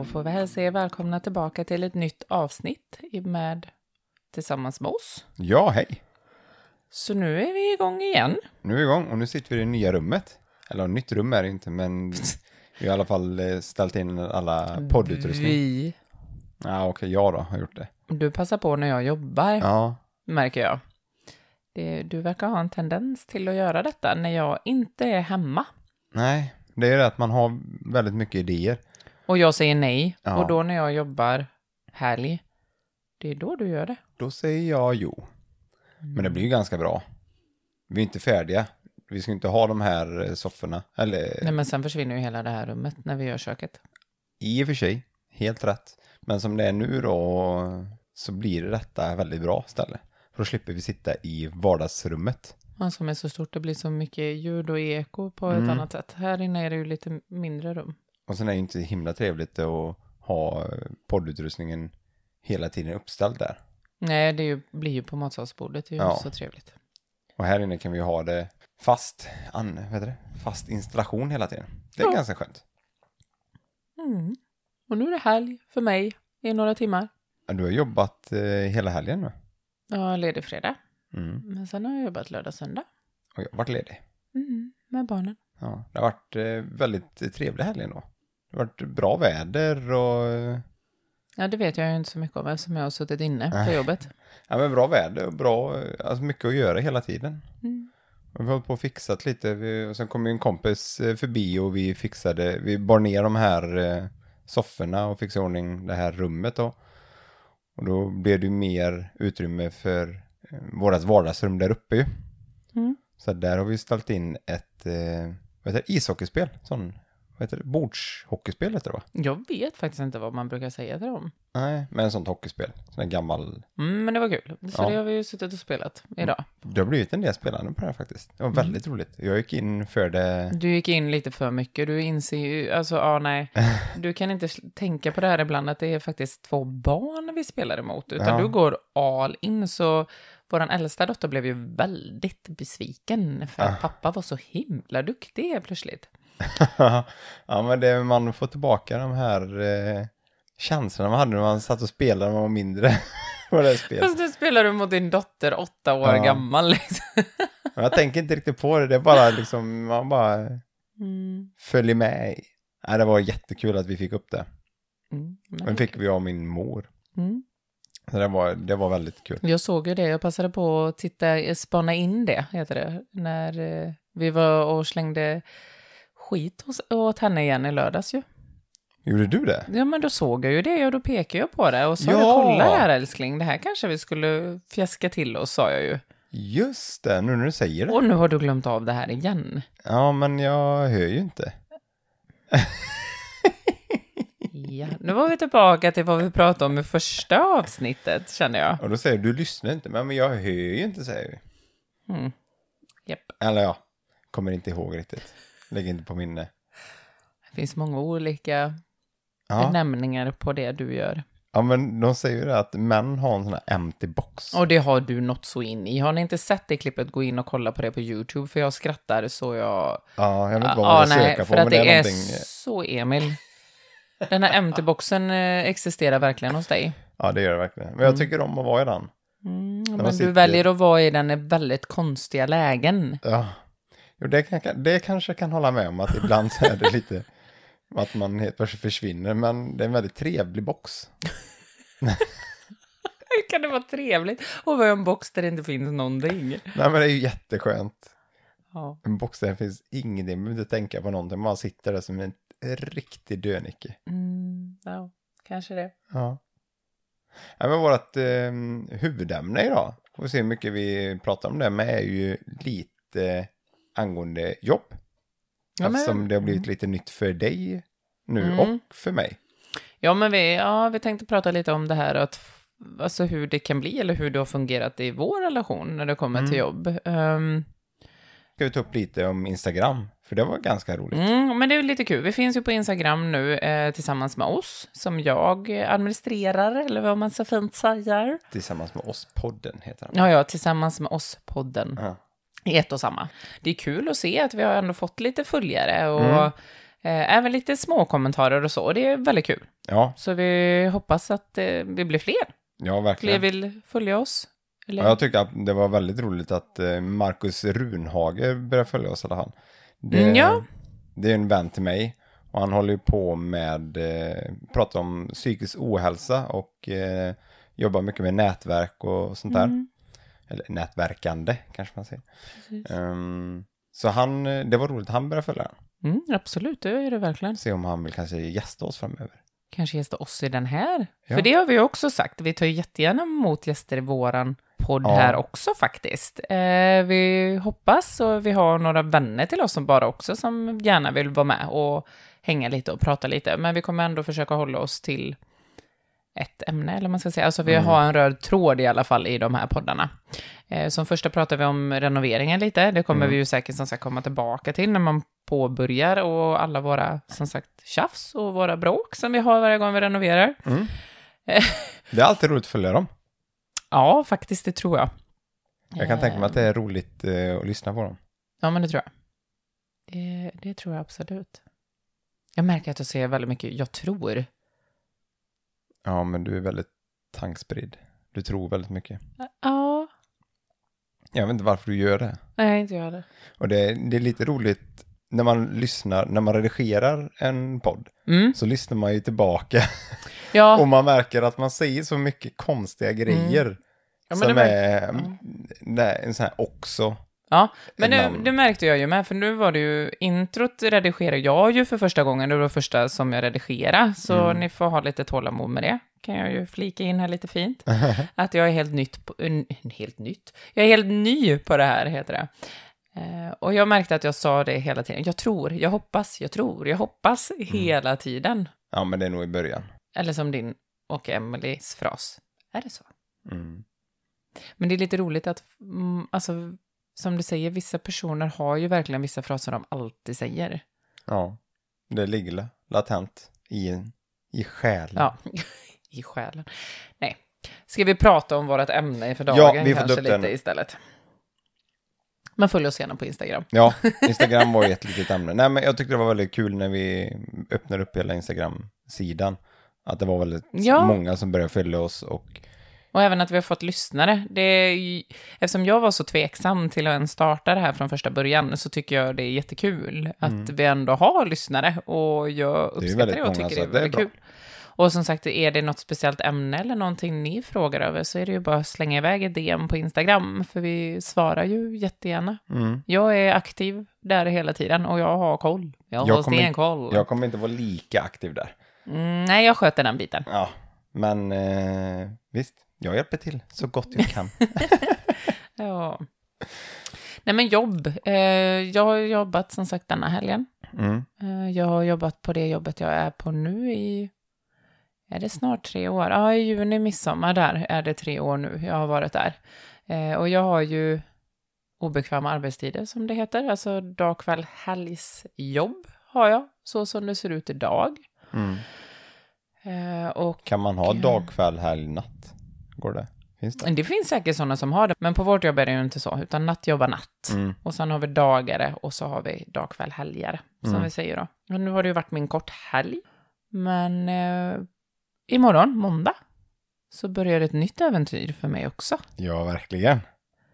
då får vi hälsa er välkomna tillbaka till ett nytt avsnitt med Tillsammans med oss. Ja, hej. Så nu är vi igång igen. Nu är vi igång och nu sitter vi i det nya rummet. Eller nytt rum är det inte, men vi har i alla fall eh, ställt in alla poddutrustning. Vi. Ja, okej, jag då har gjort det. Du passar på när jag jobbar, Ja, märker jag. Det, du verkar ha en tendens till att göra detta när jag inte är hemma. nej, det är det att man har väldigt mycket idéer. Och jag säger nej. Ja. Och då när jag jobbar helg, det är då du gör det. Då säger jag jo. Men det blir ju ganska bra. Vi är inte färdiga. Vi ska inte ha de här eh, sofforna. Eller Nej, men sen försvinner ju hela det här rummet när vi gör köket. i och för sig, helt rätt. Men som det är nu då så blir det detta väldigt bra ställe. För då slipper vi sitta i vardagsrummet. Ja, som är så stort, det blir så mycket ljud och eko på ett Mm. annat sätt. Här inne är det ju lite mindre rum. Och sen är det ju inte himla trevligt att ha poddutrustningen hela tiden uppställd där. Nej, det ju, blir ju på matsalsbordet, det är ju Ja. inte så trevligt. Och här inne kan vi ha det fast, an, vad det? fast installation hela tiden. Det är Ja. ganska skönt. Mm. Och nu är det helg för mig i några timmar. Ja, Du har jobbat eh, hela helgen nu. Har ledig fredag, Mm. men sen har jag jobbat lördag, söndag. Och jag har varit ledig. Mm, med barnen. Ja, det har varit eh, väldigt trevlig helg ändå. Det har varit bra väder och Ja, det vet jag ju inte så mycket om eftersom jag har suttit inne på Nej. jobbet. ja, men bra väder och bra, alltså mycket att göra hela tiden. Mm. Vi har hållit på och fixat lite. Vi, och sen kom ju en kompis eh, förbi och vi fixade, vi bar ner de här eh, sofforna och fixade i ordning det här rummet då. Och då blev det ju mer utrymme för eh, vårat vardagsrum där uppe ju. Mm. Så där har vi ställt in ett, eh, vad heter det, ishockeyspel, sån, vad heter det, bordshockeyspel heter det va? Jag vet faktiskt inte vad man brukar säga till dem. Nej, men en sånt hockeyspel, sån här gammal, Mm, men det var kul. Så Ja. det har vi ju suttit och spelat idag. det har blivit en del spelande på det här faktiskt. Det var väldigt roligt. Jag gick in för det, Du gick in lite för mycket. Du inser ju, alltså ja nej. Du kan inte tänka på det här ibland att det är faktiskt två barn vi spelar emot. Utan Ja. du går all in. Så våran äldsta dotter blev ju väldigt besviken. För att Ja. pappa var så himla duktig plötsligt. ja men det, man får tillbaka de här eh, känslorna man hade när man satt och spelade när man var mindre. på det spelet. Fast nu spelar du mot din dotter åtta år Ja. gammal. Liksom. Jag tänker inte riktigt på det, det är bara liksom, man bara Mm. följer med. Nej, det var jättekul att vi fick upp det. Mm. Den fick vi av min mor. Mm. Så det var, det var väldigt kul. Jag såg ju det, jag passade på att titta, spana in det, heter det, när eh, vi var och slängde skit hos, åt henne igen i lördags ju. Gjorde du det? Ja, men då såg jag ju det och då pekade jag på det och sa, Ja. kolla här älskling, det här kanske vi skulle fjäska till oss, sa jag ju. Just det, nu när du säger det. Och nu har du glömt av det här igen. Ja, men jag hör ju inte. Ja, nu var vi tillbaka till vad vi pratade om i första avsnittet, känner jag. Och då säger du, du lyssnar inte. Men jag hör ju inte, säger vi. Mm. Japp. Eller ja, kommer inte ihåg riktigt. Lägg inte på minne. Det finns många olika Ja, benämningar på det du gör. ja men de säger ju det att män har en sån här empty box. Och det har du nått så in i. Har ni inte sett det klippet, gå in och kolla på det på YouTube, för jag skrattar så jag... Ja, jag vet inte vad Ja, man ska nej, söka för på, att men det är är någonting... så Emil. Den här empty-boxen eh, existerar verkligen hos dig. Ja, det gör det verkligen. Men jag tycker om att vara i den. Mm, men man du sitter- väljer att vara i den i väldigt konstiga lägen. Ja, jo, det, kan, det kanske jag kan hålla med om att ibland så är det lite att man helt plötsligt försvinner, men det är en väldigt trevlig box. Hur kan det vara trevligt att vara en box där det inte finns någonting? Nej, men det är ju jätteskönt. Ja. En box där det finns ingenting, man behöver inte tänka på någonting, man sitter där som en riktig dönicke. Mm, ja, kanske det. Ja. ja men vårt eh, huvudämne idag, får vi se hur mycket vi pratar om det, men är ju lite angående jobb. Ja, men- Eftersom det har blivit lite nytt för dig nu Mm. och för mig. Ja, men vi, ja, vi tänkte prata lite om det här, att, alltså hur det kan bli, eller hur det har fungerat i vår relation när det kommer Mm. till jobb. Ehm, Ska vi ta upp lite om Instagram, för det var ganska roligt. Mm, men det är lite kul. Vi finns ju på Instagram nu eh, tillsammans med oss, som jag administrerar, eller vad man så fint säger. Tillsammans med oss, podden heter den. Ja, ja, tillsammans med oss-podden. Ja. I ett och samma. Det är kul att se att vi har ändå fått lite följare och Mm. Eh, även lite små kommentarer och så, och det är väldigt kul. Ja, Så vi hoppas att eh, vi blir fler. ja Fler verkligen. vill följa oss. Eller? Ja, jag tycker att det var väldigt roligt att eh, Marcus Runhage började följa oss i alla fall. Det, Mm, ja. det är en vän till mig och han håller ju på med, eh, pratar om psykisk ohälsa och eh, jobbar mycket med nätverk och sånt där. Mm. Eller nätverkande kanske man säger. Ehm, så han, eh, det var roligt, han började följa den. Mm, absolut, det är det verkligen. Se om han vill kanske gästa oss framöver. Kanske gästa oss i den här. Ja. För det har vi också sagt. Vi tar ju jättegärna emot gäster i våran podd Ja. här också faktiskt. Eh, vi hoppas och vi har några vänner till oss som bara också som gärna vill vara med och hänga lite och prata lite. Men vi kommer ändå försöka hålla oss till ett ämne, eller man ska säga. Alltså vi Mm. har en röd tråd i alla fall i de här poddarna. Eh, som första pratar vi om renoveringen lite. Det kommer Mm. vi ju säkert som sagt komma tillbaka till när man påbörjar och alla våra, som sagt, tjafs och våra bråk som vi har varje gång vi renoverar. Mm. Eh. Det är alltid roligt att följa dem. Ja, faktiskt, det tror jag. Jag kan tänka mig att det Eh, är roligt eh, att lyssna på dem. Ja, men det tror jag. Det, det tror jag absolut. Jag märker att jag säger väldigt mycket jag tror. Ja, men du är väldigt tankspridd. Du tror väldigt mycket. Ja, Jag vet inte varför du gör det. nej, inte jag heller. Och det, det är lite roligt när man lyssnar, när man redigerar en podd, Mm. så lyssnar man ju tillbaka Ja, och man märker att man säger så mycket konstiga grejer. Mm. Ja, som det är, ja. nej, en sån här också. Ja. men nu, det märkte jag ju med, för nu var det ju, introt redigerar jag ju för första gången, det var det första som jag redigerade, så Mm. ni får ha lite tålamod med det. Kan jag ju flika in här lite fint. Att jag är helt nytt, på, en, helt nytt? Jag är helt ny på det här, heter det. Eh, och jag märkte att jag sa det hela tiden. Jag tror, jag hoppas, jag tror, jag hoppas hela tiden. Ja, men det är nog i början. Eller som din och Emelies fras. Är det så? Mm. Men det är lite roligt att, mm, alltså, som du säger, vissa personer har ju verkligen vissa fraser de alltid säger. Ja, det ligger la- latent i, i själen. Ja, i själen. Nej. Ska vi prata om vårt ämne för dagen Ja, vi får kanske upp den. lite istället? Men följ oss gärna på Instagram. Ja, Instagram var ju ett litet ämne. Nej, men jag tyckte det var väldigt kul när vi öppnade upp hela Instagram-sidan. Att det var väldigt Ja. många som började följa oss och Och även att vi har fått lyssnare. Det ju- eftersom jag var så tveksam till att ens starta det här från första början så tycker jag det är jättekul att vi ändå har lyssnare och jag Mm. Det uppskattar väldigt det och tycker det är att det är väldigt kul. Och som sagt, är det något speciellt ämne eller någonting ni frågar över så är det ju bara att slänga iväg ett DM på Instagram, för vi svarar ju jättegärna. mm, Jag är aktiv där hela tiden och jag har koll. Jag, Jag har stenkoll. jag kommer inte vara lika aktiv där. Mm, nej, jag sköter den biten. Ja, men eh, visst, jag hjälper till så gott jag kan. Ja. Nej, men jobb. Eh, jag har jobbat som sagt denna helgen. Mm. Eh, jag har jobbat på det jobbet jag är på nu i... Är det snart tre år? Ja, i juni, midsommar där är det tre år nu jag har varit där. Eh, och jag har ju obekväma arbetstider som det heter. Alltså dag, kväll, helgsjobb har jag, så som det ser ut idag. Mm. Och Kan man ha dag, kväll, helg, natt? Går det? Finns det? det finns säkert sådana som har det, men på vårt jobb är det ju inte så, utan natt jobbar natt. Mm. Och sen har vi dagare och så har vi dag, kväll, helgare, som Mm. vi säger då. Men nu har det ju varit min kort helg. Men eh, imorgon, måndag, så börjar ett nytt äventyr för mig också. Ja, verkligen.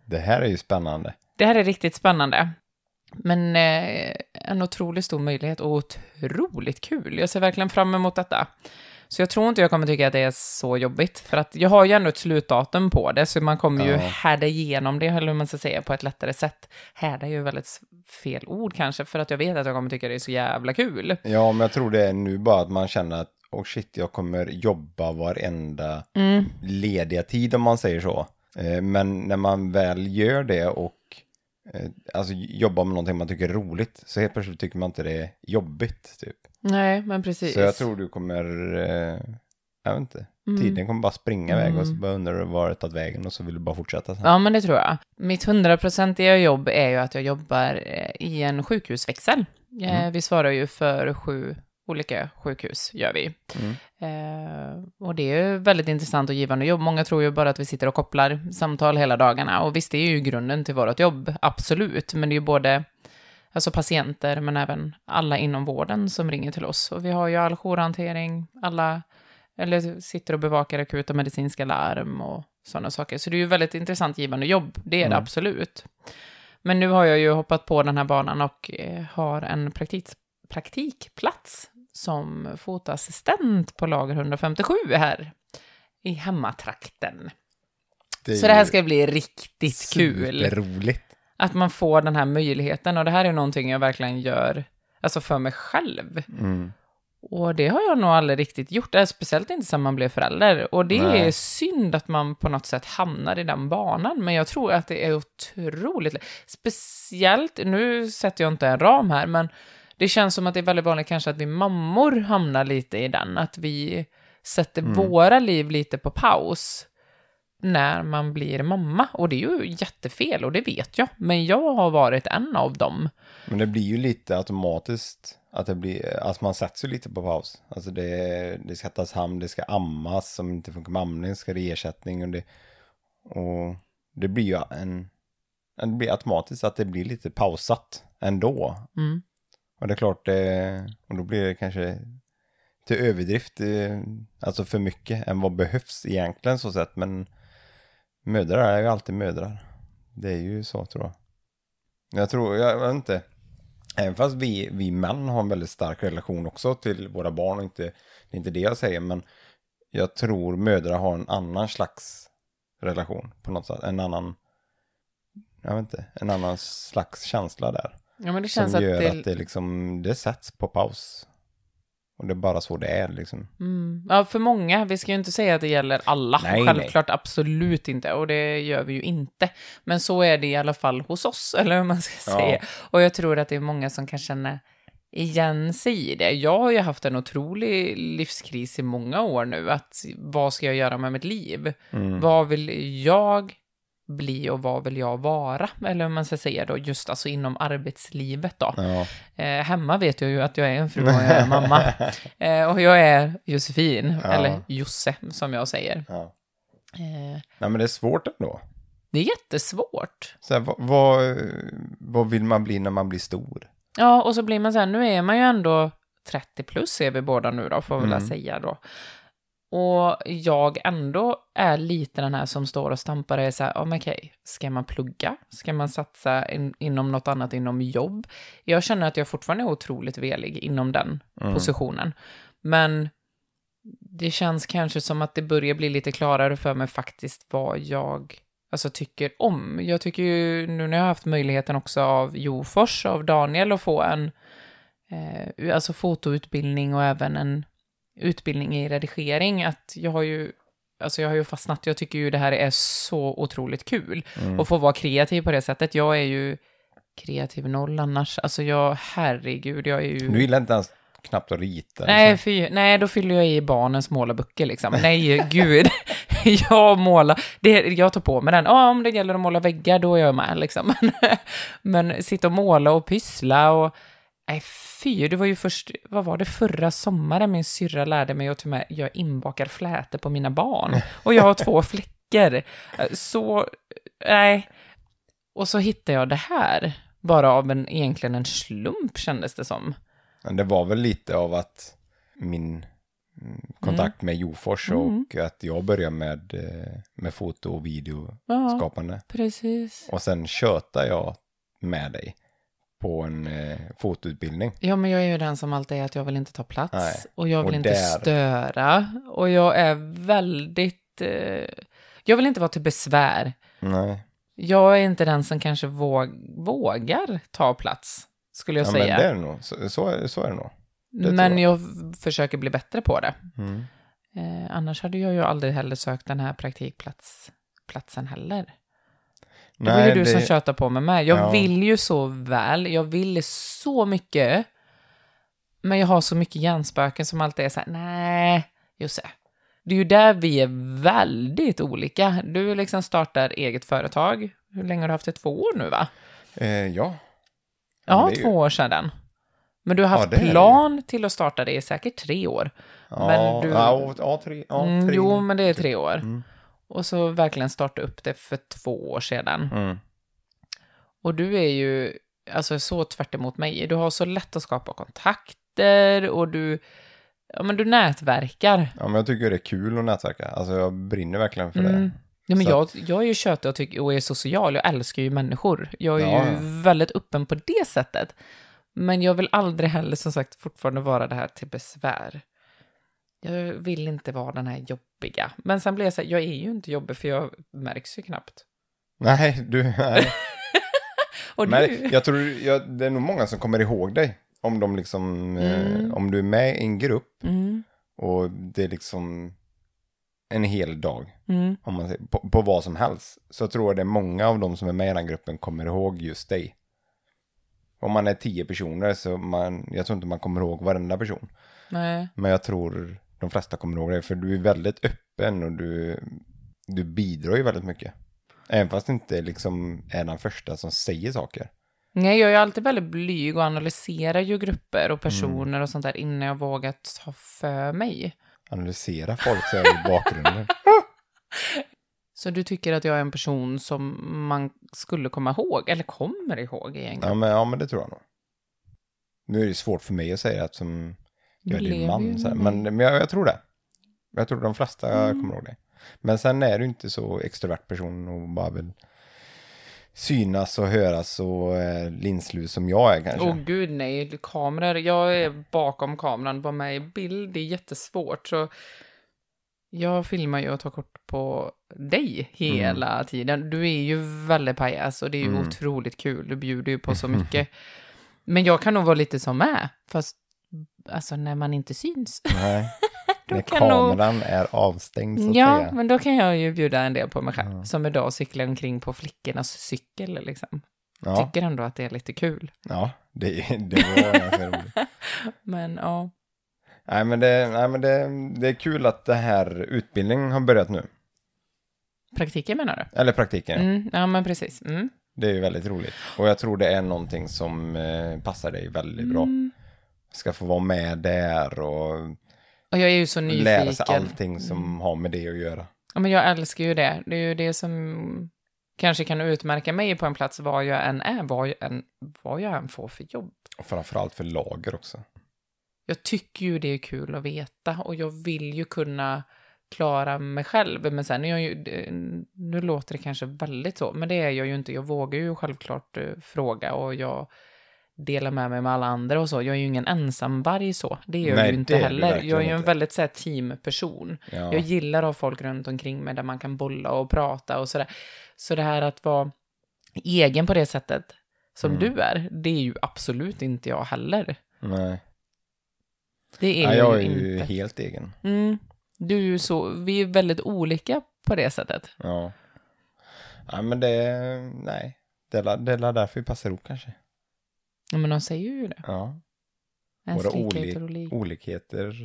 Det här är ju spännande. Det här är riktigt spännande. Men eh, en otroligt stor möjlighet och otroligt kul. Jag ser verkligen fram emot detta. Så jag tror inte jag kommer tycka att det är så jobbigt, för att jag har ju ändå ett slutdatum på det, så man kommer ju Ja. härda igenom det, eller hur man ska säga, på ett lättare sätt. Härda är ju väldigt fel ord kanske, för att jag vet att jag kommer tycka det är så jävla kul. Ja, men jag tror det är nu bara att man känner att oh shit, jag kommer jobba varenda Mm. lediga tid om man säger så. Eh, Men när man väl gör det och eh, alltså jobbar med någonting man tycker är roligt så helt plötsligt tycker man inte det är jobbigt. Typ. Nej, men precis. Så jag tror du kommer, eh, jag vet inte, Mm. tiden kommer bara springa iväg och så Mm. bara undrar du var det tagit vägen och så vill du bara fortsätta sen. Ja, men det tror jag. Mitt hundraprocentiga jobb är ju att jag jobbar eh, i en sjukhusväxel. Eh, Mm. Vi svarar ju för sju olika sjukhus, gör vi. Mm. Eh, och det är ju väldigt intressant och givande jobb. Många tror ju bara att vi sitter och kopplar samtal hela dagarna. Och visst, det är ju grunden till vårt jobb, absolut. Men det är ju både alltså patienter, men även alla inom vården som ringer till oss. Och vi har ju all jourhantering, alla, eller sitter och bevakar akuta medicinska larm och sådana saker. Så det är ju väldigt intressant givande jobb, det är det Mm. absolut. Men nu har jag ju hoppat på den här banan och eh, har en praktik, praktikplats som fotoassistent på lager 157 här i hemmatrakten. Det Så det här ska bli riktigt kul. Superroligt. Att man får den här möjligheten och det här är någonting jag verkligen gör, alltså för mig själv. Mm. Och det har jag nog aldrig riktigt gjort, eh, speciellt inte sedan man blev förälder. Och det Nej. är synd att man på något sätt hamnar i den banan, men jag tror att det är otroligt, speciellt, nu sätter jag inte en ram här, men det känns som att det är väldigt vanligt kanske att vi mammor hamnar lite i den, att vi sätter Mm. våra liv lite på paus när man blir mamma. Och det är ju jättefel, och det vet jag, men jag har varit en av dem. Men det blir ju lite automatiskt att det blir, att man sätter sig lite på paus. Alltså det, det ska tas hand, det ska ammas, som inte funkar med amning ska det ersättning och det, och det blir ju en, det blir automatiskt att det blir lite pausat ändå. Mm. Och det är klart, det, och då blir det kanske till överdrift, eh, alltså för mycket än vad behövs egentligen så sett, men mödrar är ju alltid mödrar. Det är ju så tror jag. Jag tror, jag vet inte, även fast vi, vi män har en väldigt stark relation också till våra barn och inte, det är inte det jag säger, men jag tror mödrar har en annan slags relation på något sätt, en annan, jag vet inte, en annan slags känsla där. Ja, men det känns Som att gör det... att det liksom, det sätts på paus. Och det är bara så det är liksom. Mm. Ja, för många. Vi ska ju inte säga att det gäller alla. Nej, Självklart absolut inte. Och det gör vi ju inte. Men så är det i alla fall hos oss, eller hur man ska Ja. säga. Och jag tror att det är många som kan känna igen sig i det. Jag har ju haft en otrolig livskris i många år nu. Att vad ska jag göra med mitt liv? Mm. Vad vill jag bli och vad vill jag vara? Eller hur man ska säga då, just alltså inom arbetslivet då. Ja. Eh, hemma vet jag ju att jag är en fru och jag är mamma. Eh, och jag är Josefin, Ja. eller Josse som jag säger. ja. Eh, Nej men det är svårt ändå. det är jättesvårt. Så här, vad, vad, vad vill man bli när man blir stor? Ja, och så blir man så här, nu är man ju ändå 30 plus är vi båda nu då, får vi väl Mm. säga då. Och jag ändå är lite den här som står och stampar och är så här, oh, okej, ska man plugga? Ska man satsa in, inom något annat inom jobb? Jag känner att jag fortfarande är otroligt velig inom den Mm. positionen. Men det känns kanske som att det börjar bli lite klarare för mig faktiskt vad jag alltså, tycker om. Jag tycker ju nu när jag har haft möjligheten också av Jofors, av Daniel, att få en eh, alltså fotoutbildning och även en utbildning i redigering, att jag har ju Alltså jag har ju fastnat, jag tycker ju det här är så otroligt kul. Mm. Och få vara kreativ på det sättet. Jag är ju kreativ noll annars. Alltså jag, herregud, jag är ju... Du gillar inte ens knappt att rita? Nej, liksom. fy, nej, då fyller jag i barnens målarböcker liksom. Nej, gud. jag målar, det, jag tar på mig den. Ja, om det gäller att måla väggar, då är jag med liksom. Men, men sitta och måla och pyssla och... Nej, fy, det var ju först, vad var det, förra sommaren min syrra lärde mig att och med göra inbakad flätor på mina barn. Och jag har två flickor. Så, nej. Och så hittade jag det här, bara av en, egentligen en slump kändes det som. Men det var väl lite av att min mm, kontakt med Jofors och Mm. att jag började med, eh, med foto och Ja, videoskapande. precis. Och sen tjötar jag med dig på en eh, fotoutbildning. Ja, men jag är ju den som alltid är att jag vill inte ta plats. Nej. Och jag vill Och inte där- störa. Och jag är väldigt... Eh, jag vill inte vara till besvär. Nej, Jag är inte den som kanske våg, vågar ta plats, skulle jag ja, men säga. det är det nog. Så, så, är, så är det nog. det men jag. jag försöker bli bättre på det. Mm. Eh, annars hade jag ju aldrig heller sökt den här praktikplatsen heller. Det var ju du som tjötade på mig med. Jag Ja. vill ju så väl, jag vill så mycket. Men jag har så mycket hjärnspöken som alltid är så här, nej, Josse. Det är ju där vi är väldigt olika. Du liksom startar eget företag. Hur länge har du haft det? Två år nu, va? Eh, ja. Ja, det är ju- två år sedan. Men du har haft det det ju. plan till att starta det i säkert tre år. Ja, Men du- ja, ja, tre, ja, Mm, tre. jo, men det är tre år. Mm. Och så verkligen starta upp det för två år sedan. Mm. Och du är ju, alltså så tvärt emot mig. Du har så lätt att skapa kontakter och du, ja men du nätverkar. Ja, men jag tycker det är kul att nätverka. Alltså jag brinner verkligen för Mm. det. Ja, men Så jag, jag är ju tjötig och, tycker, och är social, jag älskar ju människor. Jag är Ja, ju väldigt öppen på det sättet. Men jag vill aldrig heller som sagt fortfarande vara det här till besvär. Jag vill inte vara den här jobbiga. Men sen blir jag så här, jag är ju inte jobbig för jag märks ju knappt. Nej, du, nej. Och Men du? jag tror, jag, det är nog många som kommer ihåg dig. Om de liksom, Mm. eh, om du är med i en grupp Mm, och det är liksom en hel dag, mm, om man säger, på, på vad som helst, så tror jag det är många av de som är med i den gruppen kommer ihåg just dig. Om man är tio personer så man, jag tror inte man kommer ihåg varenda person. nej. Men jag tror de flesta kommer ihåg det, för du är väldigt öppen och du, du bidrar ju väldigt mycket. Även fast du inte liksom är den första som säger saker. Nej, jag är alltid väldigt blyg och analyserar ju grupper Mm. och personer och sånt där innan jag vågar ta för mig. Analysera folk så i bakgrunden. Så du tycker att jag är en person som man skulle komma ihåg, eller kommer ihåg egentligen? Ja men, ja, men det tror jag nog. Nu är det svårt för mig att säga eftersom jag är din man. Så här. Men, men jag, jag tror det. Jag tror de flesta Mm. kommer ihåg det. Men sen är du inte så extrovert person och bara vill synas och höras och eh, linslus som jag är kanske. Åh gud nej, kameror. Jag är bakom kameran, var med i bild, det är jättesvårt. Så jag filmar ju och tar kort på dig hela tiden. Du är ju väldigt pajas och det är ju Mm. otroligt kul. Du bjuder ju på så mycket. Men jag kan nog vara lite som med, fast alltså när man inte syns. Nej. När kan nog- kameran är avstängd så att Ja, säga. men då kan jag ju bjuda en del på mig själv. Ja. Som idag cyklar omkring på flickornas cykel liksom. Ja, Tycker ändå att det är lite kul. ja det, det var roligt. Men ja, Nej men, det, nej, men det, det är kul att det här utbildningen har börjat nu. praktiken menar du? Eller praktiken. Mm, ja, men precis. Mm. Det är ju väldigt roligt. Och jag tror det är någonting som eh, passar dig väldigt bra. Mm. Ska få vara med där och Och jag är ju så nyfiken. lära sig allting som har med det att göra. Ja, men jag älskar ju det. Det är ju det som kanske kan utmärka mig på en plats var jag än är, vad jag än, vad jag än får för jobb. Och framförallt för lager också. Jag tycker ju det är kul att veta och jag vill ju kunna klara mig själv. Men sen är jag ju, nu låter det kanske väldigt så, men det är jag ju inte. Jag vågar ju självklart eh, fråga och jag delar med mig med alla andra och så. Jag är ju ingen ensamvarg så. Det är jag Nej, ju inte heller. Jag är ju en inte. väldigt så här, teamperson. Ja. Jag gillar att ha folk runt omkring mig där man kan bolla och prata och sådär. Så det här att vara egen på det sättet som Mm. du är, det är ju absolut inte jag heller. Nej. Det är Nej, jag jag är ju ju inte. helt egen. Mm. Du är ju så, vi är väldigt olika på det sättet. Ja. Nej men det, nej. Det är, det är därför vi passar ihop kanske. Ja, men de säger ju det. Ja. Våra likheter oli- och, lik- olikheter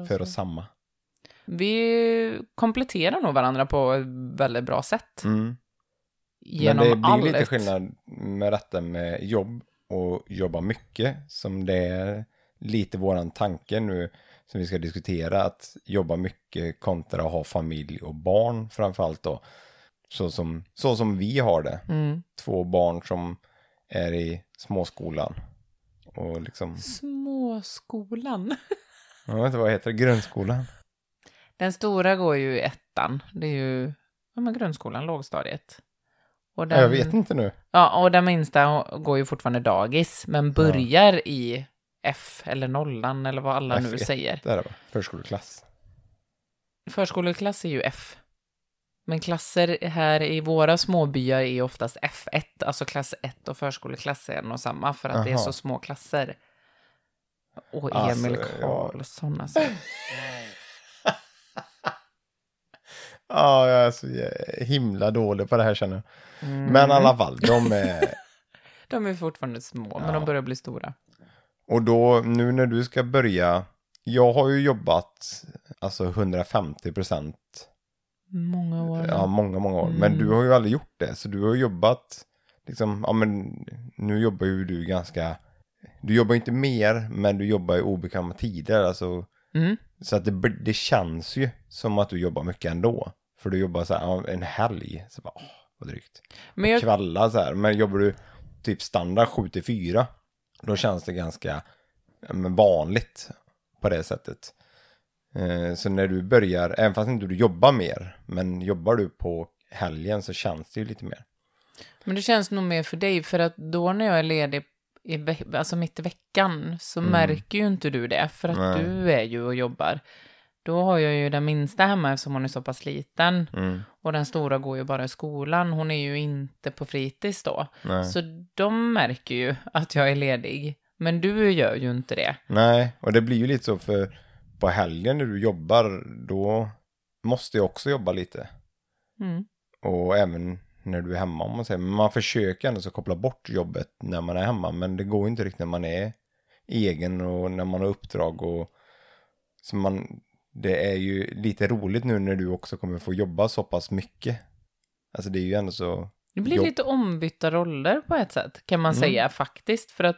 och för oss samma. Vi kompletterar nog varandra på ett väldigt bra sätt. Mm. Men Genom det blir allt. lite skillnad med detta med jobb och jobba mycket. Som det är lite våran tanke nu som vi ska diskutera. Att jobba mycket kontra att ha familj och barn framförallt då. Så som, så som vi har det. Mm. Två barn som är i småskolan. Och liksom, Småskolan. jag vet inte vad heter det, grundskolan. Den stora går ju i ettan. Det är ju ja, men grundskolan, lågstadiet. Och den, Jag vet inte nu. Ja, och den minsta går ju fortfarande dagis, men börjar i F eller nollan eller vad alla nu F1. säger. Det är det va? Förskoleklass. Förskoleklass är ju F. Men klasser här i våra småbyar är oftast F1, alltså klass 1 och förskoleklass är en och samma för att det är Aha. så små klasser. Och Alltså, Emil ja. Karlsson alltså. Ja, jag är så himla dålig på det här känner jag. Mm. Men i alla fall, de är... De är fortfarande små, men Ja. de börjar bli stora. Och då, nu när du ska börja, jag har ju jobbat alltså 150 procent, Många år. ja många, många år. Men Mm. du har ju aldrig gjort det, så du har jobbat, liksom, ja men nu jobbar ju du ganska, du jobbar inte mer, men du jobbar i obekväma tider, alltså, Mm. så att det, det känns ju som att du jobbar mycket ändå. För du jobbar så här, en helg, så bara, åh, vad drygt. Men jag, Kvällar så här, men jobbar du typ standard 7 till 4. Då känns det ganska men vanligt på det sättet. Eh, så när du börjar, även fast inte du jobbar mer, men jobbar du på helgen så känns det ju lite mer. Men det känns nog mer för dig, för att då när jag är ledig, i, alltså mitt i veckan, så märker ju inte du det, för att Mm. Nej. du är ju och jobbar. Då har jag ju den minsta hemma eftersom hon är så pass liten. Mm. Och den stora går ju bara i skolan. Hon är ju inte på fritids då. Nej. Så de märker ju att jag är ledig. Men du gör ju inte det. Nej, och det blir ju lite så för på helgen när du jobbar, då måste jag också jobba lite. Mm. Och även när du är hemma om man säger. Men man försöker ändå så koppla bort jobbet när man är hemma. Men det går inte riktigt när man är egen och när man har uppdrag och så man, det är ju lite roligt nu när du också kommer få jobba så pass mycket. Alltså det är ju ändå så, Det blir Jobb. lite ombytta roller på ett sätt, kan man Mm. säga faktiskt. För att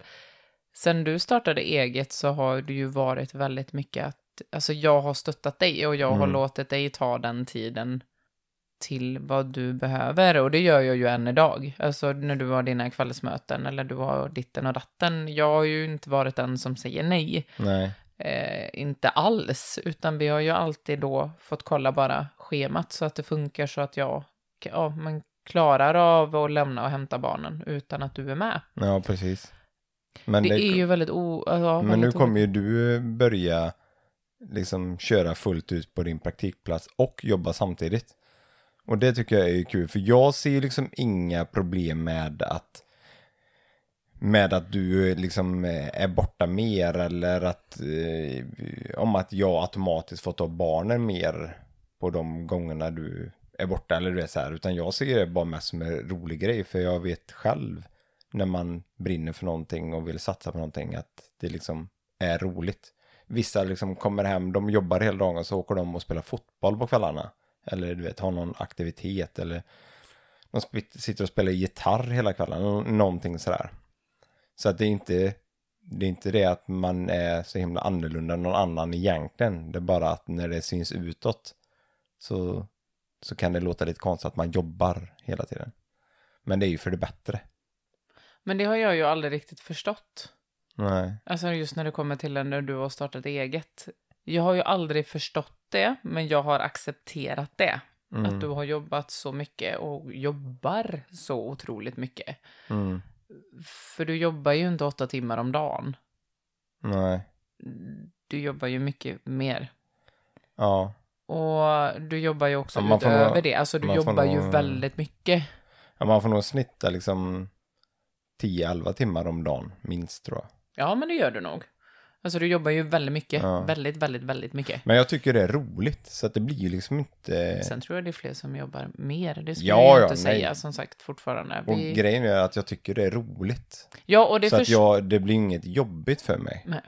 sen du startade eget så har det ju varit väldigt mycket att, alltså jag har stöttat dig och jag har Mm. låtit dig ta den tiden till vad du behöver. Och det gör jag ju än idag. Alltså när du har dina kvällsmöten eller du har ditten och datten. Jag har ju inte varit den som säger nej. nej. Eh, inte alls, utan vi har ju alltid då fått kolla bara schemat så att det funkar så att jag ja, man klarar av att lämna och hämta barnen utan att du är med. Ja, precis. Men, det, det, är ju väldigt o... Ja, men nu kommer ju du börja liksom köra fullt ut på din praktikplats och jobba samtidigt. Och det tycker jag är kul, för jag ser ju liksom inga problem med att med att du liksom eh, är borta mer eller att eh, om att jag automatiskt får ta barnen mer på de gångerna du är borta eller du är så här, utan jag ser det bara mest som en rolig grej för jag vet själv när man brinner för någonting och vill satsa på någonting att det liksom är roligt. Vissa liksom kommer hem, de jobbar hela dagen och så åker de och spelar fotboll på kvällarna. Eller du vet, har någon aktivitet eller de sitter och spelar gitarr hela kvällen, någonting sådär. Så att det är inte det är inte det att man är så himla annorlunda än någon annan egentligen. Det är bara att när det syns utåt så, så kan det låta lite konstigt att man jobbar hela tiden. Men det är ju för det bättre. Men det har jag ju aldrig riktigt förstått. Nej. Alltså just när det kommer till när du har startat eget. Jag har ju aldrig förstått det, men jag har accepterat det. Mm. Att du har jobbat så mycket och jobbar så otroligt mycket. Mm. För du jobbar ju inte åtta timmar om dagen. Nej. Du jobbar ju mycket mer. Ja. Och du jobbar ju också Ja, utöver nog- det. Alltså du jobbar ju nog- väldigt mycket. ja. Man får nog snitta liksom 10-11 timmar om dagen, minst tror jag. Ja, men det gör du nog. Alltså du jobbar ju väldigt mycket. Ja. Väldigt, väldigt, väldigt mycket. Men jag tycker det är roligt, så att det blir ju liksom inte... Sen tror jag det är fler som jobbar mer. Det skulle Ja, jag ja, inte nej. säga som sagt fortfarande. Och Vi... grejen är att jag tycker det är roligt. Ja, och det så att först... jag, det blir inget jobbigt för mig. Nej.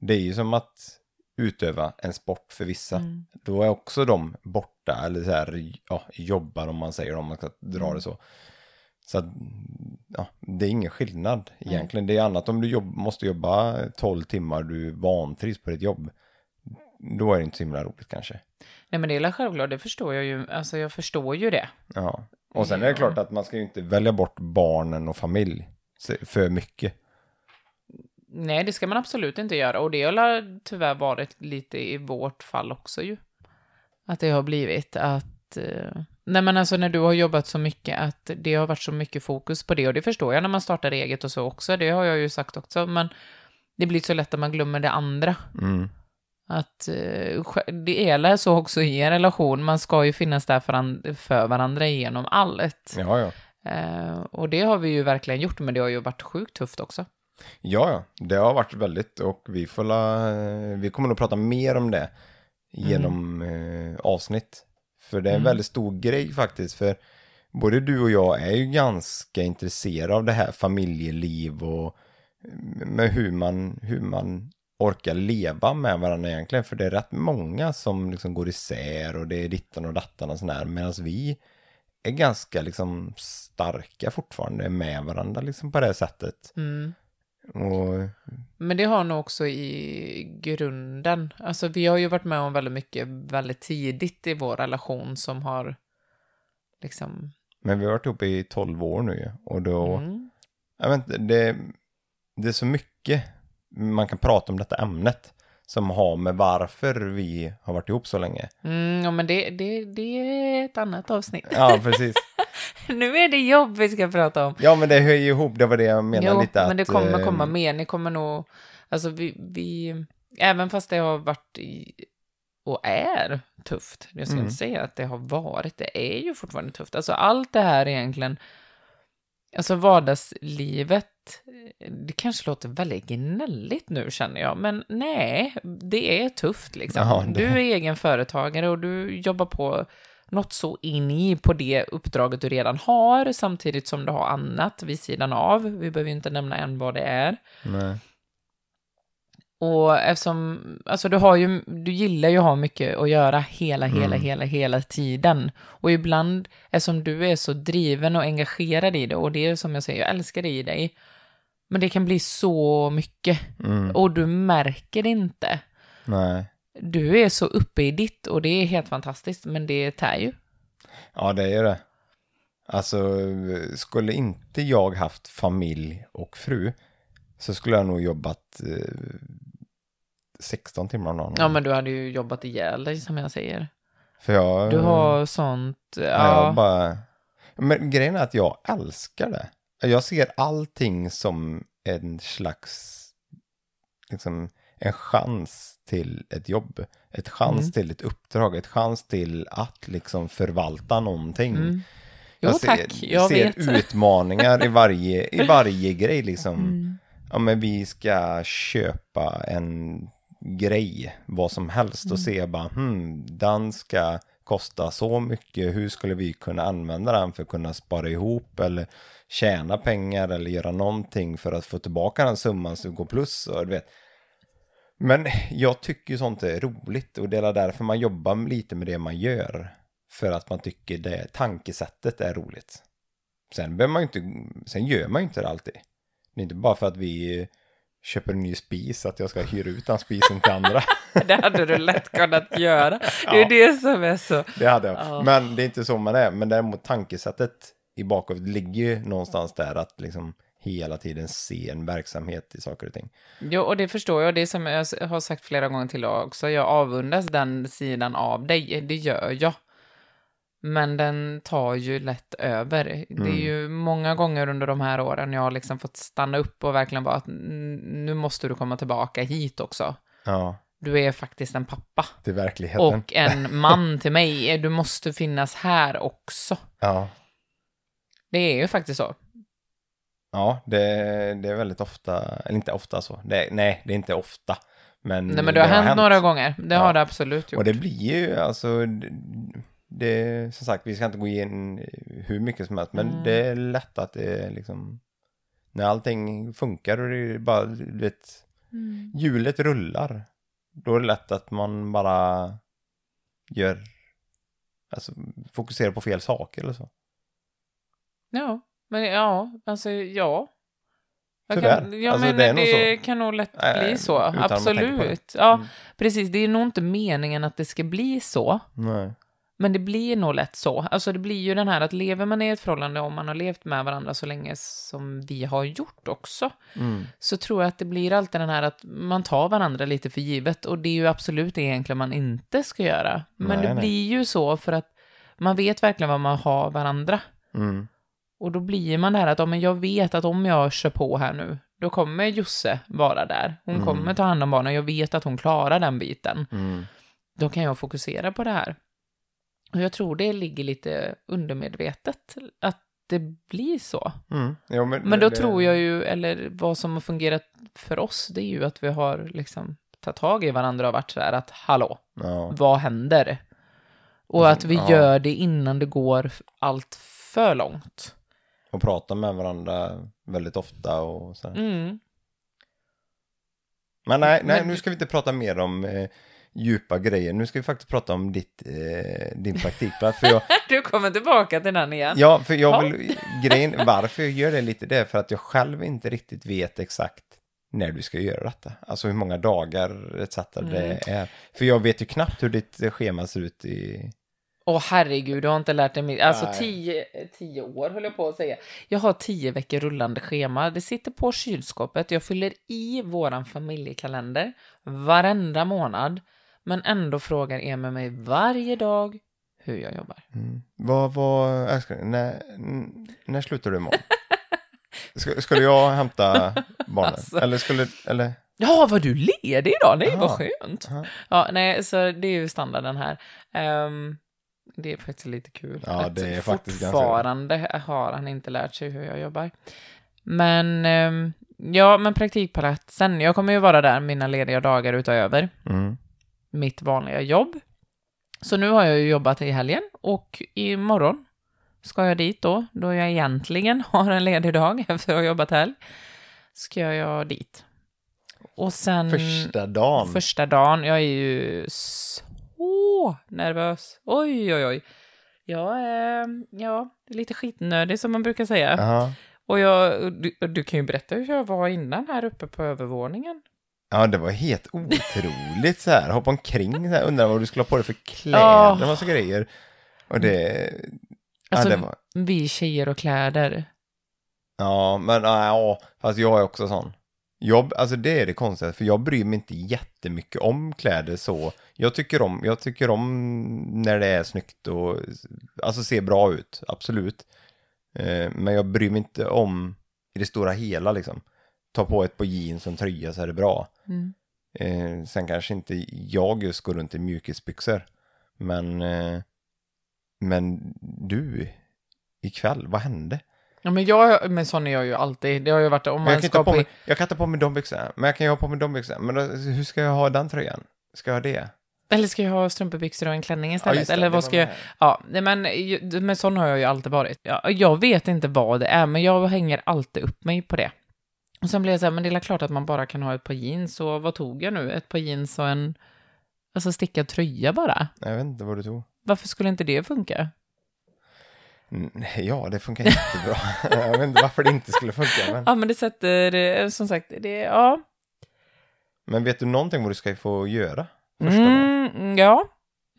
Det är ju som att utöva en sport för vissa. Mm. Då är också de borta, eller så här, ja, jobbar om man säger om man ska dra Mm. det så. Så att, ja, det är ingen skillnad egentligen. Det är annat om du jobb, måste jobba 12 timmar, du vantrivs på ditt jobb. Då är det inte så himla roligt kanske. Nej, men det är självklart. Det förstår jag ju. Alltså jag förstår ju det. Ja. Och sen är det klart att man ska ju inte välja bort barnen och familj för mycket. Nej, det ska man absolut inte göra. Och det har tyvärr varit lite i vårt fall också ju. Att det har blivit att... Eh... Nej, men alltså när du har jobbat så mycket att det har varit så mycket fokus på det. Och det förstår jag när man startar eget och så också. Det har jag ju sagt också. Men det blir så lätt att man glömmer det andra. Mm. Att eh, det är så också i en relation. Man ska ju finnas där för, för varandra genom allt. Ja, ja. Eh, och det har vi ju verkligen gjort, men det har ju varit sjukt tufft också. Ja, ja, det har varit väldigt och vi får la, vi kommer nog prata mer om det genom eh, avsnitt. För det är en Mm. väldigt stor grej faktiskt, för både du och jag är ju ganska intresserade av det här familjeliv och eh, med hur man, hur man orkar leva med varandra egentligen. För det är rätt många som liksom går isär och det är dittan och dattan och sådär. Medan vi är ganska liksom starka fortfarande med varandra liksom på det sättet. Mm. Och Men det har nog också i grunden, alltså vi har ju varit med om väldigt mycket väldigt tidigt i vår relation som har liksom, Men vi har varit ihop i 12 år nu ju. Och då, mm, jag vet inte, det, det är så mycket man kan prata om detta ämnet som har med varför vi har varit ihop så länge. Mm, ja, men det, det, det är ett annat avsnitt. Ja, precis. nu är det jobb vi ska prata om. Ja, men det hör ju ihop, det var det jag menade jo, lite. men det kommer eh, komma mer. Ni kommer nog, alltså vi, vi, även fast det har varit i, och är tufft, jag ska Mm. inte säga att det har varit, det är ju fortfarande tufft. Alltså allt det här egentligen, alltså vardagslivet, det kanske låter väldigt gnälligt nu känner jag, men nej, det är tufft liksom. Ja, det- Du är egen företagare och du jobbar på något så in i på det uppdraget du redan har, samtidigt som du har annat vid sidan av. Vi behöver ju inte nämna än vad det är. Nej. Och eftersom, alltså du har ju, du gillar ju att ha mycket att göra hela, hela, Mm. hela, hela tiden. Och ibland, eftersom du är så driven och engagerad i det, och det är som jag säger, jag älskar det i dig, men det kan bli så mycket, Mm. och du märker det inte. Nej. Du är så uppe i ditt, och det är helt fantastiskt, men det tär ju. Ja, det är ju det. Alltså, skulle inte jag haft familj och fru så skulle jag nog jobbat eh, 16 timmar om dagen. Ja, men du hade ju jobbat ihjäl dig, som jag säger. För jag... Du har sånt, ja. Ja. Jag bara... Men grejen är att jag älskar det. Jag ser allting som en slags, liksom, en chans till ett jobb. Ett chans Mm. till ett uppdrag, ett chans till att liksom förvalta någonting. Mm. Jo, jag ser, tack, jag ser utmaningar i varje, i varje grej liksom. Mm. Ja, men vi ska köpa en grej, vad som helst, Mm. och se bara, hmm, den ska kosta så mycket, hur skulle vi kunna använda den för att kunna spara ihop eller tjäna pengar eller göra någonting för att få tillbaka den summan det går plus och du vet. Men jag tycker ju sånt är roligt och det är därför man jobbar lite med det man gör. För att man tycker det tankesättet är roligt. Sen behöver man inte, sen gör man ju inte det alltid. Det är inte bara för att vi köper en ny spis att jag ska hyra ut den spisen till andra. Det hade du lätt kunnat göra. Det är Ja. det som är så... Det hade jag. Ja. Men det är inte så man är. Men däremot tankesättet i bakhuvudet ligger ju någonstans där att liksom hela tiden se en verksamhet i saker och ting. Jo, och det förstår jag. Det är som jag har sagt flera gånger till också. Jag avundas den sidan av dig. Det gör jag. Men den tar ju lätt över. Det Mm. är ju många gånger under de här åren jag har liksom fått stanna upp och verkligen bara att "Mm, nu måste du komma tillbaka hit också. Ja, Du är faktiskt en pappa till verkligheten. och en man till mig. Du måste finnas här också. Ja, Det är ju faktiskt så. Ja det, det är väldigt ofta, eller inte ofta så. Det, nej, det är inte ofta. Men, Nej, men det har, hänt, några gånger. Det Ja. har det absolut gjort. Och det blir ju alltså, det, det, som sagt, vi ska inte gå in hur mycket som helst, men Mm. det är lätt att det liksom, när allting funkar och det är bara, du vet, Mm. hjulet rullar, då är det lätt att man bara gör, alltså fokuserar på fel saker eller så. Ja, men ja, alltså ja. Tyvärr. Kan, ja, Alltså, men det det, kan nog lätt Äh, bli så. Absolut. Ja, Mm. precis. Det är nog inte meningen att det ska bli så. Nej. Men det blir nog lätt så. Alltså det blir ju den här att lever man i ett förhållande om man har levt med varandra så länge som vi har gjort också. Mm. Så tror jag att det blir alltid den här att man tar varandra lite för givet. Och det är ju absolut det egentligen man inte ska göra. Men Nej, det nej. blir ju så för att man vet verkligen vad man har varandra. Mm. Och då blir man där att ja, men jag vet att om jag kör på här nu, då kommer Josse vara där. Hon Mm. kommer ta hand om barnen, jag vet att hon klarar den biten. Mm. Då kan jag fokusera på det här. Och jag tror det ligger lite undermedvetet att det blir så. Mm. Jo, men Men då det- tror jag ju, eller vad som har fungerat för oss, det är ju att vi har liksom tagit tag i varandra och varit så här att hallå, Ja. vad händer? Och att vi ja. gör det innan det går allt för långt. Och prata med varandra väldigt ofta och så. Mm. Men nej, nej nu ska vi inte prata mer om eh, djupa grejer. Nu ska vi faktiskt prata om ditt, eh, din praktikplats. För jag, Du kommer tillbaka till den igen. ja, för jag Ja. vill, grejen, varför jag gör det lite, det är för att jag själv inte riktigt vet exakt när du ska göra detta. Alltså hur många dagar etc. Mm. det är. För jag vet ju knappt hur ditt schema ser ut i, Åh herregud, du har inte lärt dig mitt. Alltså Nej. tio, tio år höll jag på att säga. Jag har tio veckor rullande schema. Det sitter på kylskåpet. Jag fyller i våran familjekalender varenda månad. Men ändå frågar Emil mig varje dag hur jag jobbar. Mm. Vad, vad, älskling, när, n- när slutar du imorgon? Ska, skulle jag hämta barnen? Alltså. Eller skulle, eller? Ja, var du ledig idag? Nej, vad Ja. skönt. Ja. Ja, nej, så det är ju standarden här. Ehm, det är faktiskt lite kul. Ja, att det är faktiskt ganska Fortfarande har han inte lärt sig hur jag jobbar. Men, ehm, ja, men praktikplatsen. Jag kommer ju vara där mina lediga dagar utöver Mm. mitt vanliga jobb. Så nu har jag ju jobbat i helgen och imorgon ska jag dit då, då jag egentligen har en ledig dag efter att ha jobbat helg. Ska jag dit. Och sen... Första dagen. Första dagen, jag är ju så nervös. Oj, oj, oj. Jag är, ja, lite skitnödig som man brukar säga. Jaha. Och jag, du, du kan ju berätta hur jag var innan här uppe på övervåningen. Ja, det var helt otroligt så här. Hoppa omkring så här. Undrar vad du skulle ha på dig för kläder, Ja. massa grejer. Och det... Alltså, ja, det var... vi tjejer och kläder. Ja, men ja, fast jag är också sån. Jag, alltså det är det konstiga, för jag bryr mig inte jättemycket om kläder så. Jag tycker om, jag tycker om när det är snyggt och alltså ser bra ut, absolut. Eh, men jag bryr mig inte om i det stora hela liksom. Ta på ett par jeans och en tröja så är det bra. Mm. Eh, sen kanske inte jag just går runt i mjukisbyxor. Men, eh, men du, ikväll, vad hände? Ja, men, jag, men sån är jag ju alltid. Det har ju varit om man jag, kan ska inte på mig, jag kan ta på mig de byxorna, men jag kan ju ha på mig de byxorna. Men då, hur ska jag ha den tröjan? Ska jag ha det? Eller ska jag ha strumpbyxor och en klänning istället? just det, eller vad ska jag... Ja, men, men sån har jag ju alltid varit. Ja, jag vet inte vad det är, men jag hänger alltid upp mig på det. Och sen blir jag så här, men det är klart att man bara kan ha ett par jeans, och vad tog jag nu? Ett par jeans och en alltså stickad tröja bara. Jag vet inte vad du tog. Varför skulle inte det funka? Mm, Ja, det funkar jättebra. jag vet inte varför det inte skulle funka. Men, Ja, men det sätter, eh, som sagt, det, ja. men vet du någonting vad du ska få göra? Första? Mm, ja.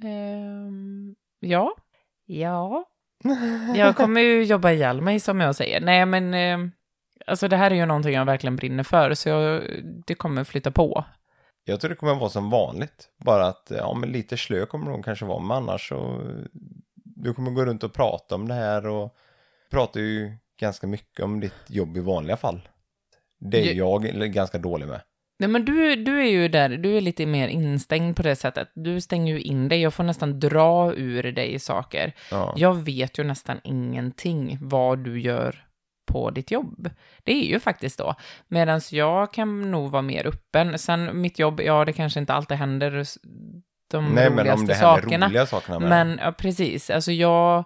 Ehm, ja. Ja. Jag kommer ju jobba ihjäl mig som jag säger. Nej, men eh, alltså det här är ju någonting jag verkligen brinner för, så jag, det kommer flytta på. Jag tror det kommer vara som vanligt. Bara att, ja men lite slö kommer de kanske vara, men annars så... Du kommer gå runt och prata om det här och pratar ju ganska mycket om ditt jobb i vanliga fall. Det är Je- jag ganska dålig med. Nej, men du, du är ju där, du är lite mer instängd på det sättet. Du stänger ju in dig, jag får nästan dra ur dig saker. Ja. Jag vet ju nästan ingenting vad du gör på ditt jobb. Det är ju faktiskt då. Medan jag kan nog vara mer öppen. Sen mitt jobb, ja, det kanske inte alltid händer de Nej, men roligaste om det sakerna. roliga sakerna med Men ja, precis, alltså jag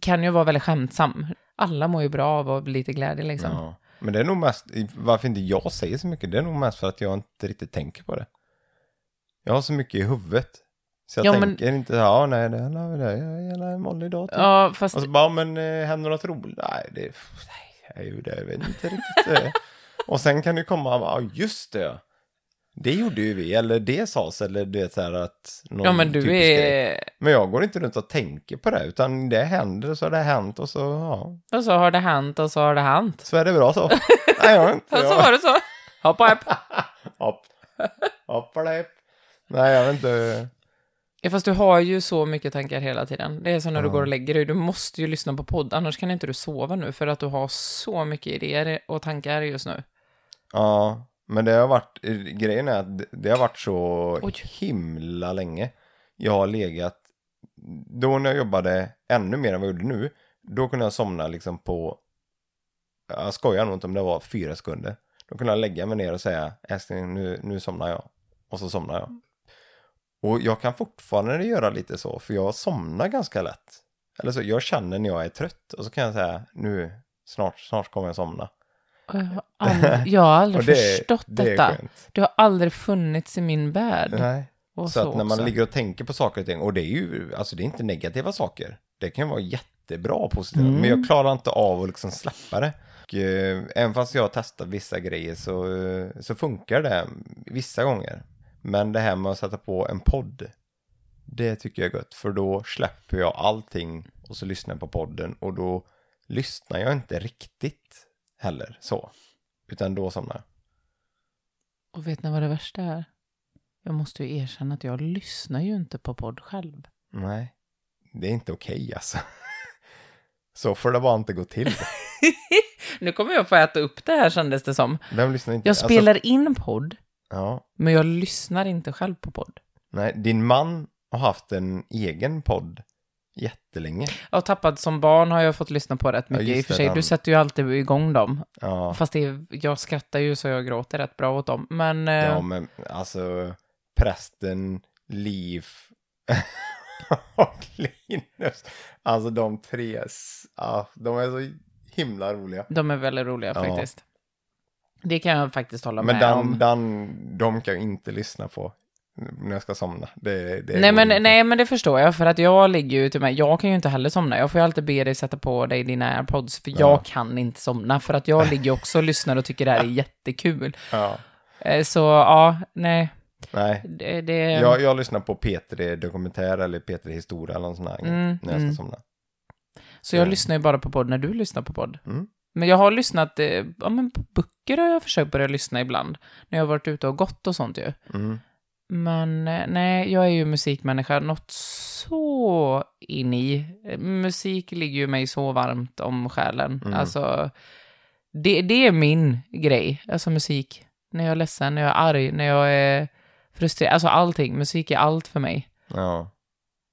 kan ju vara väldigt skämtsam. Alla mår ju bra av lite glädje liksom. Ja. Men det är nog mest, varför inte jag säger så mycket, det är nog mest för att jag inte riktigt tänker på det. Jag har så mycket i huvudet. Så jag Ja, men- tänker inte, ja nej, det är det, jag en vanlig dag. Typ. Ja, fast Och så bara, men eh, händer något roligt? Nej, det, nej, gjorde, jag vet inte riktigt. eh. Och sen kan det komma, ja just det. Det gjorde ju vi, eller det sades, eller du vet så här att någon ja, men du typisk grej. är... Men jag går inte runt och tänker på det, utan det händer och så har det hänt och så, ja. Och så har det hänt och så har det hänt. Så är det bra så. Nej, jag inte. Och så var det så. Hoppa upp. Hopp. Hoppalepp. Nej, jag vet inte. Ja, fast du har ju så mycket tankar hela tiden. Det är som när du Ja. går och lägger dig. Du måste ju lyssna på podd, annars kan inte du sova nu för att du har så mycket idéer och tankar just nu. Ja, men det har varit, grejen är att det- det har varit så Oj. himla länge. Jag har legat, då när jag jobbade ännu mer än vad jag gjorde nu, då kunde jag somna liksom på, jag skojar nog inte om det var fyra sekunder. Då kunde jag lägga mig ner och säga, älskling nu, nu somnar jag. Och så somnar jag. Och jag kan fortfarande göra lite så, för jag somnar ganska lätt. Eller så, jag känner när jag är trött och så kan jag säga, nu, snart, snart kommer jag somna. Jag har aldrig, jag har aldrig det, förstått det detta. skönt. Du har aldrig funnits i min värld. Nej. Och Så, att när man också. ligger och tänker på saker och ting, och det är ju, alltså det är inte negativa saker. Det kan vara jättebra positiva, Mm. men jag klarar inte av att liksom släppa det. Och, eh, även fast jag har testat vissa grejer så, eh, så funkar det vissa gånger. Men det här med att sätta på en podd, Det tycker jag är gött, för då släpper jag allting och så lyssnar jag på podden och då lyssnar jag inte riktigt heller så. Utan då somnar jag. Och vet ni vad det värsta är? Jag måste ju erkänna att jag lyssnar ju inte på podd själv. Nej, det är inte okej alltså. Så får det bara inte gå till. Nu kommer jag få äta upp det här kändes det som. Vem lyssnar inte? Jag spelar in podd, Alltså, ja, men jag lyssnar inte själv på podd. nej, din man har haft en egen podd jättelänge. Jag har tappat som barn har jag fått lyssna på rätt Ja, mycket. I just och för sig, du sätter ju alltid igång dem. Ja, Fast det är, jag skrattar ju så jag gråter rätt bra åt dem. Men eh, ja men alltså prästen, Liv och Linus. Alltså de tre, ja, de är så himla roliga. de är väldigt roliga Ja. faktiskt. Det kan jag faktiskt hålla Men med den, om. den, de kan jag inte lyssna på när jag ska somna. Det, det Nej men, inte. nej men det förstår jag, för att jag ligger ju till mig, jag kan ju inte heller somna. Jag får ju alltid be dig sätta på dig dina airpods, för Ja. jag kan inte somna. För att jag ligger också och lyssnar och tycker det här är jättekul. Ja, Eh, Så ja, nej. nej. Det, det... Jag, jag lyssnar på P3 Dokumentär eller P3 Historia eller någon sån här Mm, när jag ska mm. somna. Så jag Mm. lyssnar ju bara på podd när du lyssnar på podd. Mm. Men jag har lyssnat, eh, ja men på böcker har jag försökt börja lyssna ibland. När jag har varit ute och gått och sånt ju. Men eh, nej, jag är ju musikmänniska något så in i. Musik ligger ju mig så varmt om själen. Mm. Alltså, det, det är min grej. Alltså musik. När jag är ledsen, när jag är arg, när jag är frustrerad. Alltså allting. Musik är allt för mig. Ja.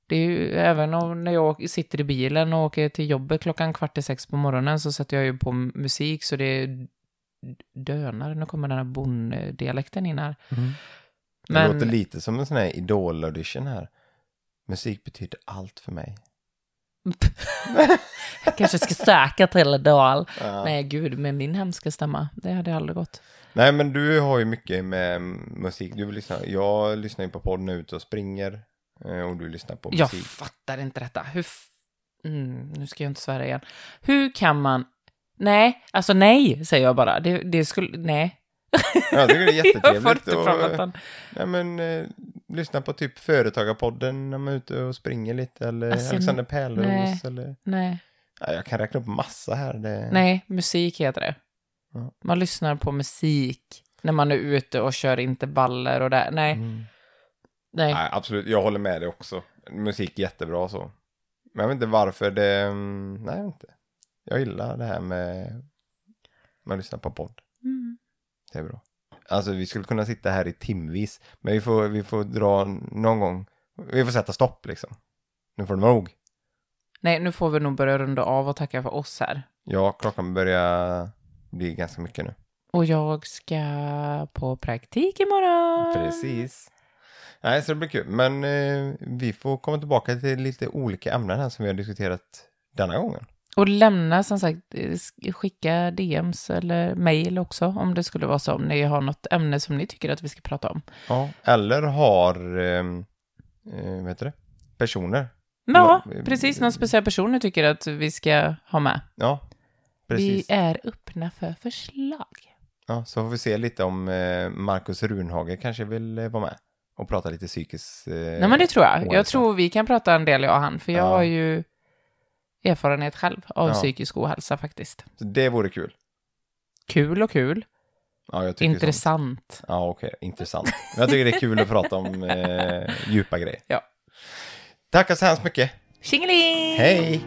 Det är ju även om när jag sitter i bilen och åker till jobbet klockan kvart i sex på morgonen så sätter jag ju på musik så det är dönar. Nu kommer den här bonddialekten in här. Mm. Det Men- låter lite som en sån här idol-audition här. Musik betyder allt för mig. Jag kanske ska söka till Idol. Ja. Nej, gud, med min hemska stämma. Det hade aldrig gått. Nej, men du har ju mycket med musik. Du vill lyssna. Jag lyssnar ju på podd när jag är ute och springer. eh, Och du lyssnar på Jag musik. fattar inte detta. Hur... Mm, nu ska jag inte svära igen. Hur kan man... Nej, alltså nej, säger jag bara. Det, det skulle... Nej. Jag tycker det är jag får jättetrevligt. inte och, han... nej, men, eh, lyssna på typ Företagarpodden när man är ute och springer lite. Eller Alltså, Alexander Pärleros. nej. Eller, Nej. ja, jag kan räkna upp massa här. Det, Nej, musik heter det. Ja. Man lyssnar på musik när man är ute och kör intervaller och där. Nej, Mm. nej. Nej, absolut. Jag håller med dig också. Musik är jättebra så. Men jag vet inte varför det... mm, Nej, jag vet inte. Jag gillar det här med... Man lyssnar på podd. Mm. Det är bra. Alltså vi skulle kunna sitta här i timvis. Men vi får, vi får dra någon gång. Vi får sätta stopp liksom. Nu får det vara nog. Nej, nu får vi nog börja runda av och tacka för oss här. Ja, klockan börjar bli ganska mycket nu. Och jag ska på praktik imorgon. Precis. Nej, så det blir kul. Men eh, vi får komma tillbaka till lite olika ämnen här som vi har diskuterat denna gången. Och lämna som sagt, eh, sk- skicka DMs eller mail också om det skulle vara så. Om ni har något ämne som ni tycker att vi ska prata om. Ja, eller har, eh, eh, vad heter det, personer. Ja, precis. Någon speciell person ni tycker att vi ska ha med. Ja, precis. Vi är öppna för förslag. Ja, så får vi se lite om eh, Marcus Runhage kanske vill eh, vara med och prata lite psykiskt. Eh, Nej, men det tror jag. Jag tror vi kan prata en del, jag och han. För jag Ja. har ju erfarenhet själv av Ja. psykisk ohälsa faktiskt. Så det vore kul. Kul och kul. Ja, tycker sånt. Intressant. Ja, okej, intressant. Men jag tycker det är kul att prata om eh, djupa grejer. Ja. Tackar så hemskt mycket. Tjingeling! Hej!